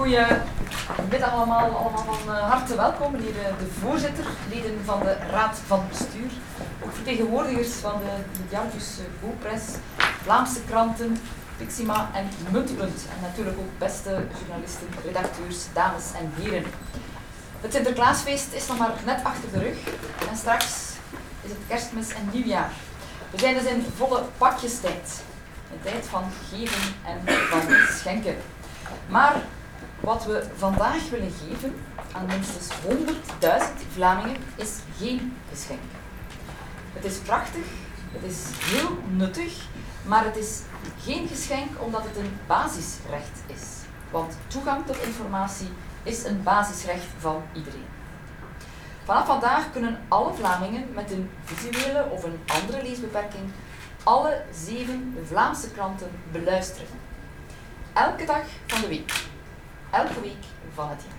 Goedemiddag allemaal, allemaal van uh, harte welkom. Meneer uh, de voorzitter, leden van de Raad van Bestuur, ook vertegenwoordigers van de Mediargus GoPress, Vlaamse kranten, Pixima en Muntpunt. En natuurlijk ook beste journalisten, redacteurs, dames en heren. Het Sinterklaasfeest is nog maar net achter de rug en straks is het kerstmis en nieuwjaar. We zijn dus in volle pakjestijd. Een tijd van geven en van schenken. Maar wat we vandaag willen geven aan minstens 100.000 Vlamingen is geen geschenk. Het is prachtig, het is heel nuttig, maar het is geen geschenk omdat het een basisrecht is. Want toegang tot informatie is een basisrecht van iedereen. Vanaf vandaag kunnen alle Vlamingen met een visuele of een andere leesbeperking alle zeven Vlaamse kranten beluisteren. Elke dag van de week. Elke week van het jaar.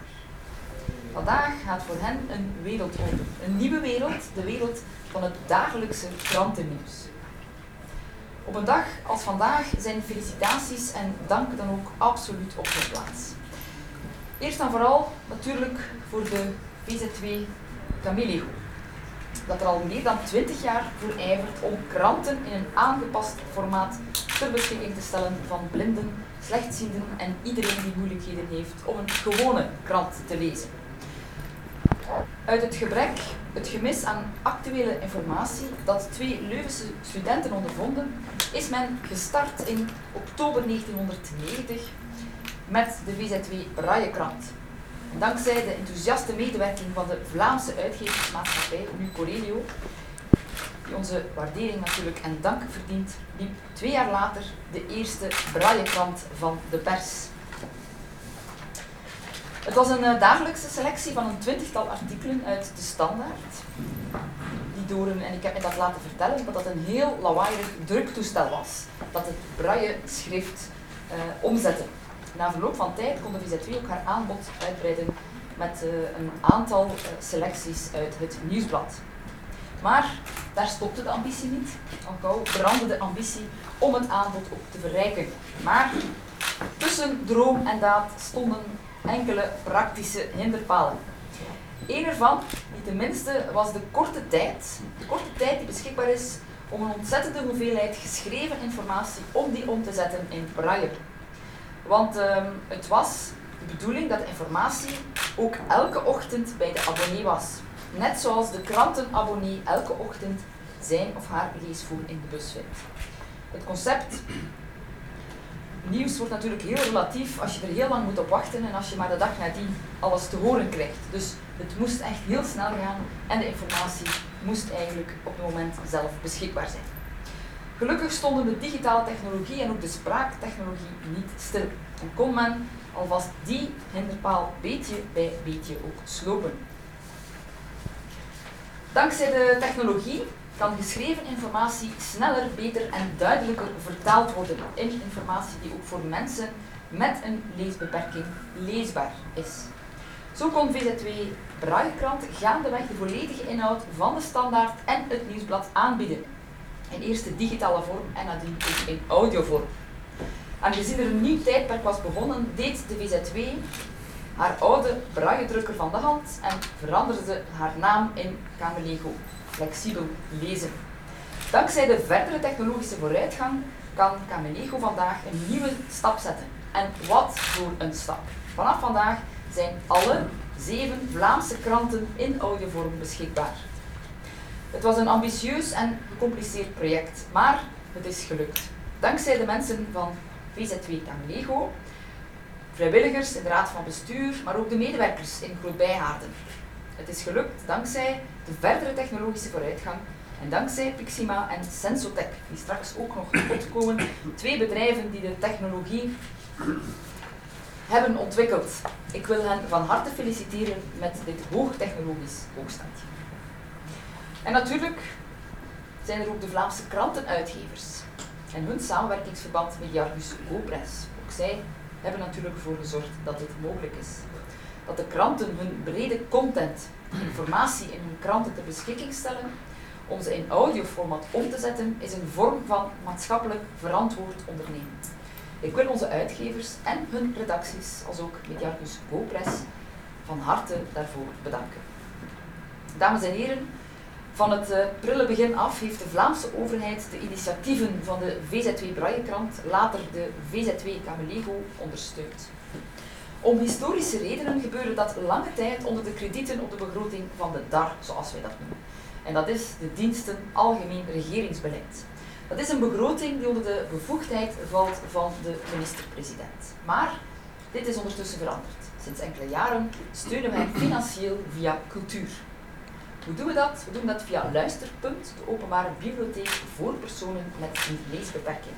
Vandaag gaat voor hen een wereld open. Een nieuwe wereld, de wereld van het dagelijkse krantennieuws. Op een dag als vandaag zijn felicitaties en dank dan ook absoluut op hun plaats. Eerst en vooral natuurlijk voor de VZW Camilio, dat er al meer dan 20 jaar voor ijvert om kranten in een aangepast formaat ter beschikking te stellen van blinden, slechtzienden en iedereen die moeilijkheden heeft om een gewone krant te lezen. Uit het gebrek, het gemis aan actuele informatie dat twee Leuvense studenten ondervonden, is men gestart in oktober 1990 met de VZW Braillekrant. Dankzij de enthousiaste medewerking van de Vlaamse uitgeversmaatschappij Nu Corelio, die onze waardering natuurlijk en dank verdient, liep twee jaar later de eerste braillekrant van de pers. Het was een uh, dagelijkse selectie van een twintigtal artikelen uit de Standaard, die door een, en ik heb me dat laten vertellen, dat dat een heel lawaaiig druktoestel was, dat het braille schrift uh, omzette. Na verloop van tijd kon de VZW ook haar aanbod uitbreiden met uh, een aantal uh, selecties uit het nieuwsblad. Maar daar stopte de ambitie niet. Al brandde de ambitie om het aanbod ook te verrijken. Maar tussen droom en daad stonden enkele praktische hinderpalen. Eén ervan, niet de minste, was de korte tijd. De korte tijd die beschikbaar is om een ontzettende hoeveelheid geschreven informatie om die om te zetten in braille. Want um, het was de bedoeling dat de informatie ook elke ochtend bij de abonnee was. Net zoals de krantenabonnee elke ochtend zijn of haar leesvoer in de bus vindt. Het concept nieuws wordt natuurlijk heel relatief als je er heel lang moet op wachten en als je maar de dag nadien alles te horen krijgt. Dus het moest echt heel snel gaan en de informatie moest eigenlijk op het moment zelf beschikbaar zijn. Gelukkig stonden de digitale technologie en ook de spraaktechnologie niet stil en kon men alvast die hinderpaal beetje bij beetje ook slopen. Dankzij de technologie kan geschreven informatie sneller, beter en duidelijker vertaald worden in informatie die ook voor mensen met een leesbeperking leesbaar is. Zo kon VZW Braillekrant gaandeweg de volledige inhoud van de standaard en het nieuwsblad aanbieden. In eerste digitale vorm en nadien ook in audiovorm. Aangezien er een nieuw tijdperk was begonnen, deed de VZW haar oude braille-drukker van de hand en veranderde haar naam in Camelego, flexibel lezen. Dankzij de verdere technologische vooruitgang kan Camelego vandaag een nieuwe stap zetten. En wat voor een stap! Vanaf vandaag zijn alle zeven Vlaamse kranten in audiovorm beschikbaar. Het was een ambitieus en gecompliceerd project, maar het is gelukt. Dankzij de mensen van VZW Camelego vrijwilligers in de raad van bestuur, maar ook de medewerkers in Groot Bijhaarden. Het is gelukt dankzij de verdere technologische vooruitgang en dankzij Pixima en Sensotech, die straks ook nog komen, twee bedrijven die de technologie hebben ontwikkeld. Ik wil hen van harte feliciteren met dit hoogtechnologisch hoogstandje. En natuurlijk zijn er ook de Vlaamse krantenuitgevers en hun samenwerkingsverband met Jargus GoPress. Ook zij hebben natuurlijk ervoor gezorgd dat dit mogelijk is. Dat de kranten hun brede content, informatie in hun kranten ter beschikking stellen, om ze in audioformat om te zetten, is een vorm van maatschappelijk verantwoord ondernemen. Ik wil onze uitgevers en hun redacties, als ook Mediarcus GoPress, van harte daarvoor bedanken. Dames en heren, van het uh, prille begin af heeft de Vlaamse overheid de initiatieven van de VZW Braillekrant, later de VZW Camelego, ondersteund. Om historische redenen gebeurde dat lange tijd onder de kredieten op de begroting van de DAR, zoals wij dat noemen. En dat is de diensten Algemeen Regeringsbeleid. Dat is een begroting die onder de bevoegdheid valt van de minister-president. Maar dit is ondertussen veranderd. Sinds enkele jaren steunen wij financieel via cultuur. Hoe doen we dat? We doen dat via Luisterpunt, de openbare bibliotheek voor personen met een leesbeperking.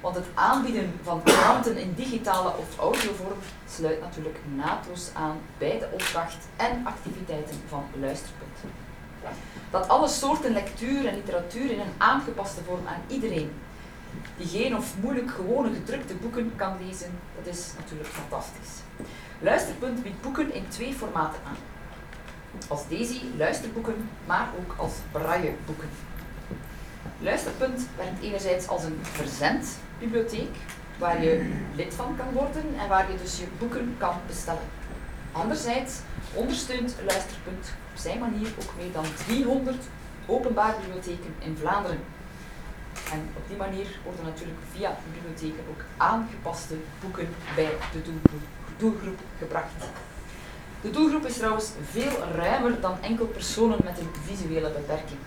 Want het aanbieden van kranten in digitale of audiovorm sluit natuurlijk naadloos aan bij de opdracht en activiteiten van Luisterpunt. Dat alle soorten lectuur en literatuur in een aangepaste vorm aan iedereen die geen of moeilijk gewone gedrukte boeken kan lezen, dat is natuurlijk fantastisch. Luisterpunt biedt boeken in twee formaten aan. Als Daisy luisterboeken, maar ook als brailleboeken. Luisterpunt werkt enerzijds als een verzendbibliotheek, waar je lid van kan worden en waar je dus je boeken kan bestellen. Anderzijds ondersteunt Luisterpunt op zijn manier ook meer dan 300 openbare bibliotheken in Vlaanderen. En op die manier worden natuurlijk via bibliotheken ook aangepaste boeken bij de doelgroep gebracht. De doelgroep is trouwens veel ruimer dan enkel personen met een visuele beperking.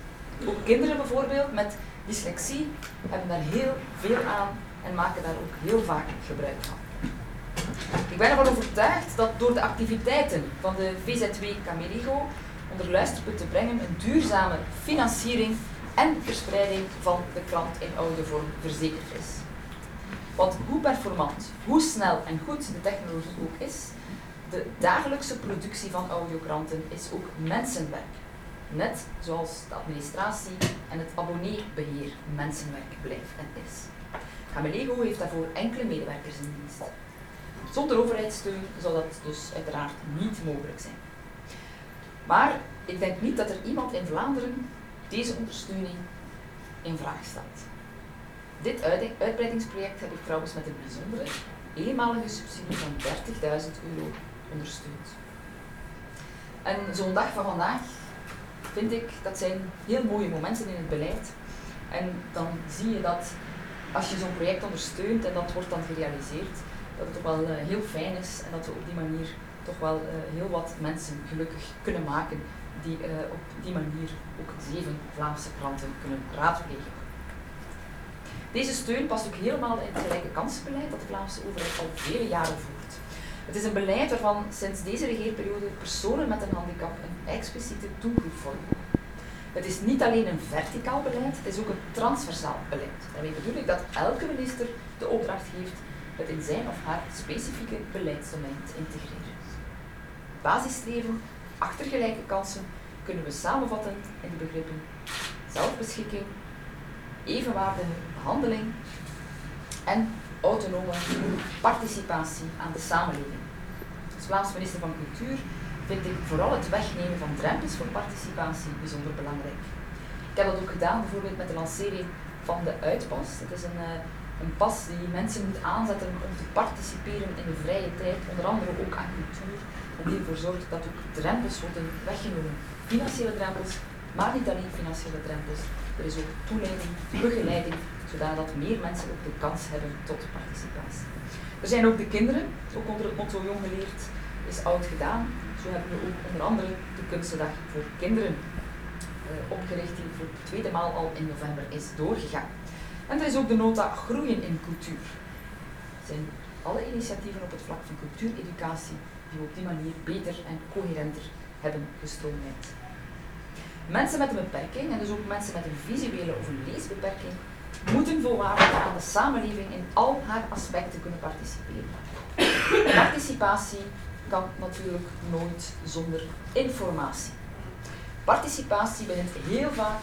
Ook kinderen bijvoorbeeld met dyslexie hebben daar heel veel aan en maken daar ook heel vaak gebruik van. Ik ben ervan overtuigd dat door de activiteiten van de VZW Camerigo onder luisterpunt te brengen een duurzame financiering en verspreiding van de krant in oude vorm verzekerd is. Want hoe performant, hoe snel en goed de technologie ook is, de dagelijkse productie van audiokranten is ook mensenwerk. Net zoals de administratie en het abonneebeheer mensenwerk blijft en is. Gamelego heeft daarvoor enkele medewerkers in dienst. Zonder overheidssteun zou dat dus uiteraard niet mogelijk zijn. Maar ik denk niet dat er iemand in Vlaanderen deze ondersteuning in vraag stelt. Dit uitbreidingsproject heb ik trouwens met een bijzondere eenmalige subsidie van 30.000 euro ondersteund. En zo'n dag van vandaag vind ik, dat zijn heel mooie momenten in het beleid. En dan zie je dat als je zo'n project ondersteunt en dat wordt dan gerealiseerd, dat het toch wel uh, heel fijn is en dat we op die manier toch wel uh, heel wat mensen gelukkig kunnen maken die uh, op die manier ook zeven Vlaamse kranten kunnen raadplegen. Deze steun past ook helemaal in het gelijke kansenbeleid dat de Vlaamse overheid al vele jaren voert. Het is een beleid waarvan sinds deze regeerperiode personen met een handicap een expliciete doelgroep vormen. Het is niet alleen een verticaal beleid, het is ook een transversaal beleid. Daarmee bedoel ik dat elke minister de opdracht heeft het in zijn of haar specifieke beleidsdomein te integreren. Basisstreven achter gelijke kansen kunnen we samenvatten in de begrippen zelfbeschikking, evenwaardige behandeling en autonome participatie aan de samenleving. Als Vlaams minister van Cultuur vind ik vooral het wegnemen van drempels voor participatie bijzonder belangrijk. Ik heb dat ook gedaan bijvoorbeeld met de lancering van de Uitpas. Het is een, eh, een pas die mensen moet aanzetten om te participeren in de vrije tijd, onder andere ook aan cultuur. En die ervoor zorgt dat ook drempels worden weggenomen. Financiële drempels, maar niet alleen financiële drempels. Er is ook toeleiding, begeleiding, zodat meer mensen ook de kans hebben tot participatie. Er zijn ook de kinderen, ook onder het motto Jong geleerd is oud gedaan. Zo hebben we ook onder andere de Kunstendag voor Kinderen uh, opgericht, die voor de tweede maal al in november is doorgegaan. En er is ook de nota Groeien in Cultuur. Het zijn alle initiatieven op het vlak van cultuureducatie die we op die manier beter en coherenter hebben gestroomlijnd. Mensen met een beperking, en dus ook mensen met een visuele of een leesbeperking, moeten volwaardig aan de samenleving in al haar aspecten kunnen participeren. Participatie kan natuurlijk nooit zonder informatie. Participatie begint heel vaak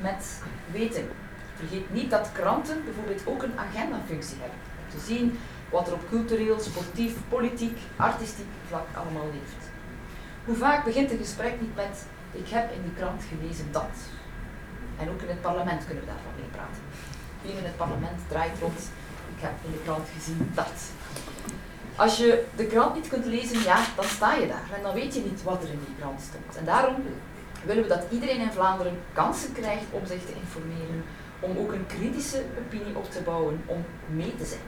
met weten. Vergeet niet dat kranten bijvoorbeeld ook een agendafunctie hebben. Om te zien wat er op cultureel, sportief, politiek, artistiek vlak allemaal leeft. Hoe vaak begint een gesprek niet met ik heb in de krant gelezen dat. En ook in het parlement kunnen we daarvan mee praten. Hier in het parlement draait rond ik heb in de krant gezien dat. Als je de krant niet kunt lezen, ja, dan sta je daar en dan weet je niet wat er in die krant stond. En daarom willen we dat iedereen in Vlaanderen kansen krijgt om zich te informeren, om ook een kritische opinie op te bouwen, om mee te zijn.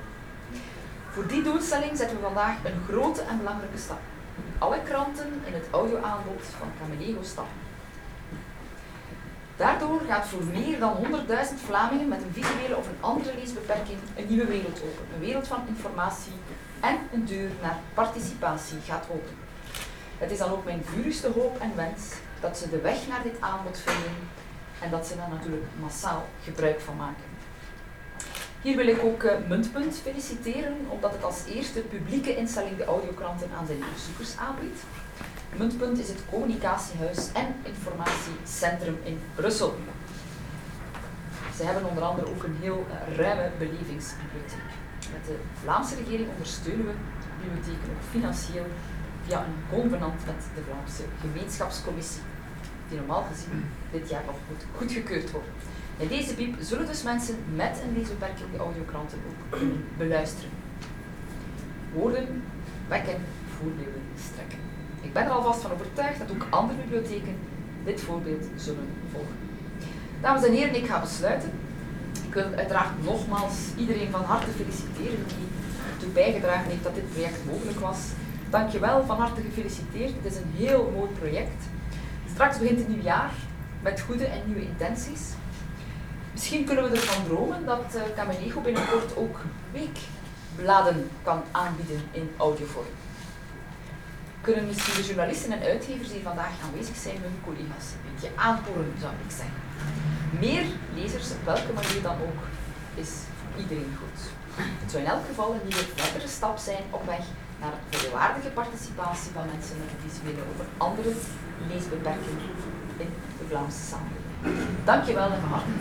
Voor die doelstelling zetten we vandaag een grote en belangrijke stap. Alle kranten in het audioaanbod van Camelego starten. Daardoor gaat voor meer dan 100.000 Vlamingen met een visuele of een andere leesbeperking een nieuwe wereld open. Een wereld van informatie en een deur naar participatie gaat open. Het is dan ook mijn vurigste hoop en wens dat ze de weg naar dit aanbod vinden en dat ze daar natuurlijk massaal gebruik van maken. Hier wil ik ook uh, Muntpunt feliciteren, omdat het als eerste publieke instelling de audiokranten aan zijn bezoekers aanbiedt. Muntpunt is het communicatiehuis en informatiecentrum in Brussel. Ze hebben onder andere ook een heel uh, ruime belevingsbibliotheek. Met de Vlaamse regering ondersteunen we bibliotheken ook financieel via een convenant met de Vlaamse gemeenschapscommissie, die normaal gezien dit jaar nog moet goedgekeurd worden. In deze piep zullen dus mensen met een leesbeperking de audiokranten ook beluisteren. Woorden wekken, voerbeelden strekken. Ik ben er alvast van overtuigd dat ook andere bibliotheken dit voorbeeld zullen volgen. Dames en heren, ik ga besluiten. Ik wil uiteraard nogmaals iedereen van harte feliciteren die ertoe bijgedragen heeft dat dit project mogelijk was. Dankjewel, van harte gefeliciteerd. Het is een heel mooi project. Straks begint het nieuw jaar met goede en nieuwe intenties. Misschien kunnen we ervan dromen dat Camelego binnenkort ook weekbladen kan aanbieden in audiovorm. Kunnen misschien de journalisten en uitgevers die vandaag aanwezig zijn hun collega's een beetje aanporen, zou ik zeggen. Meer lezers, op welke manier dan ook, is voor iedereen goed. Het zou in elk geval een nieuwe verdere stap zijn op weg naar volwaardige participatie van mensen met een visuele over andere leesbeperkingen in de Vlaamse samenleving. Dankjewel en van harte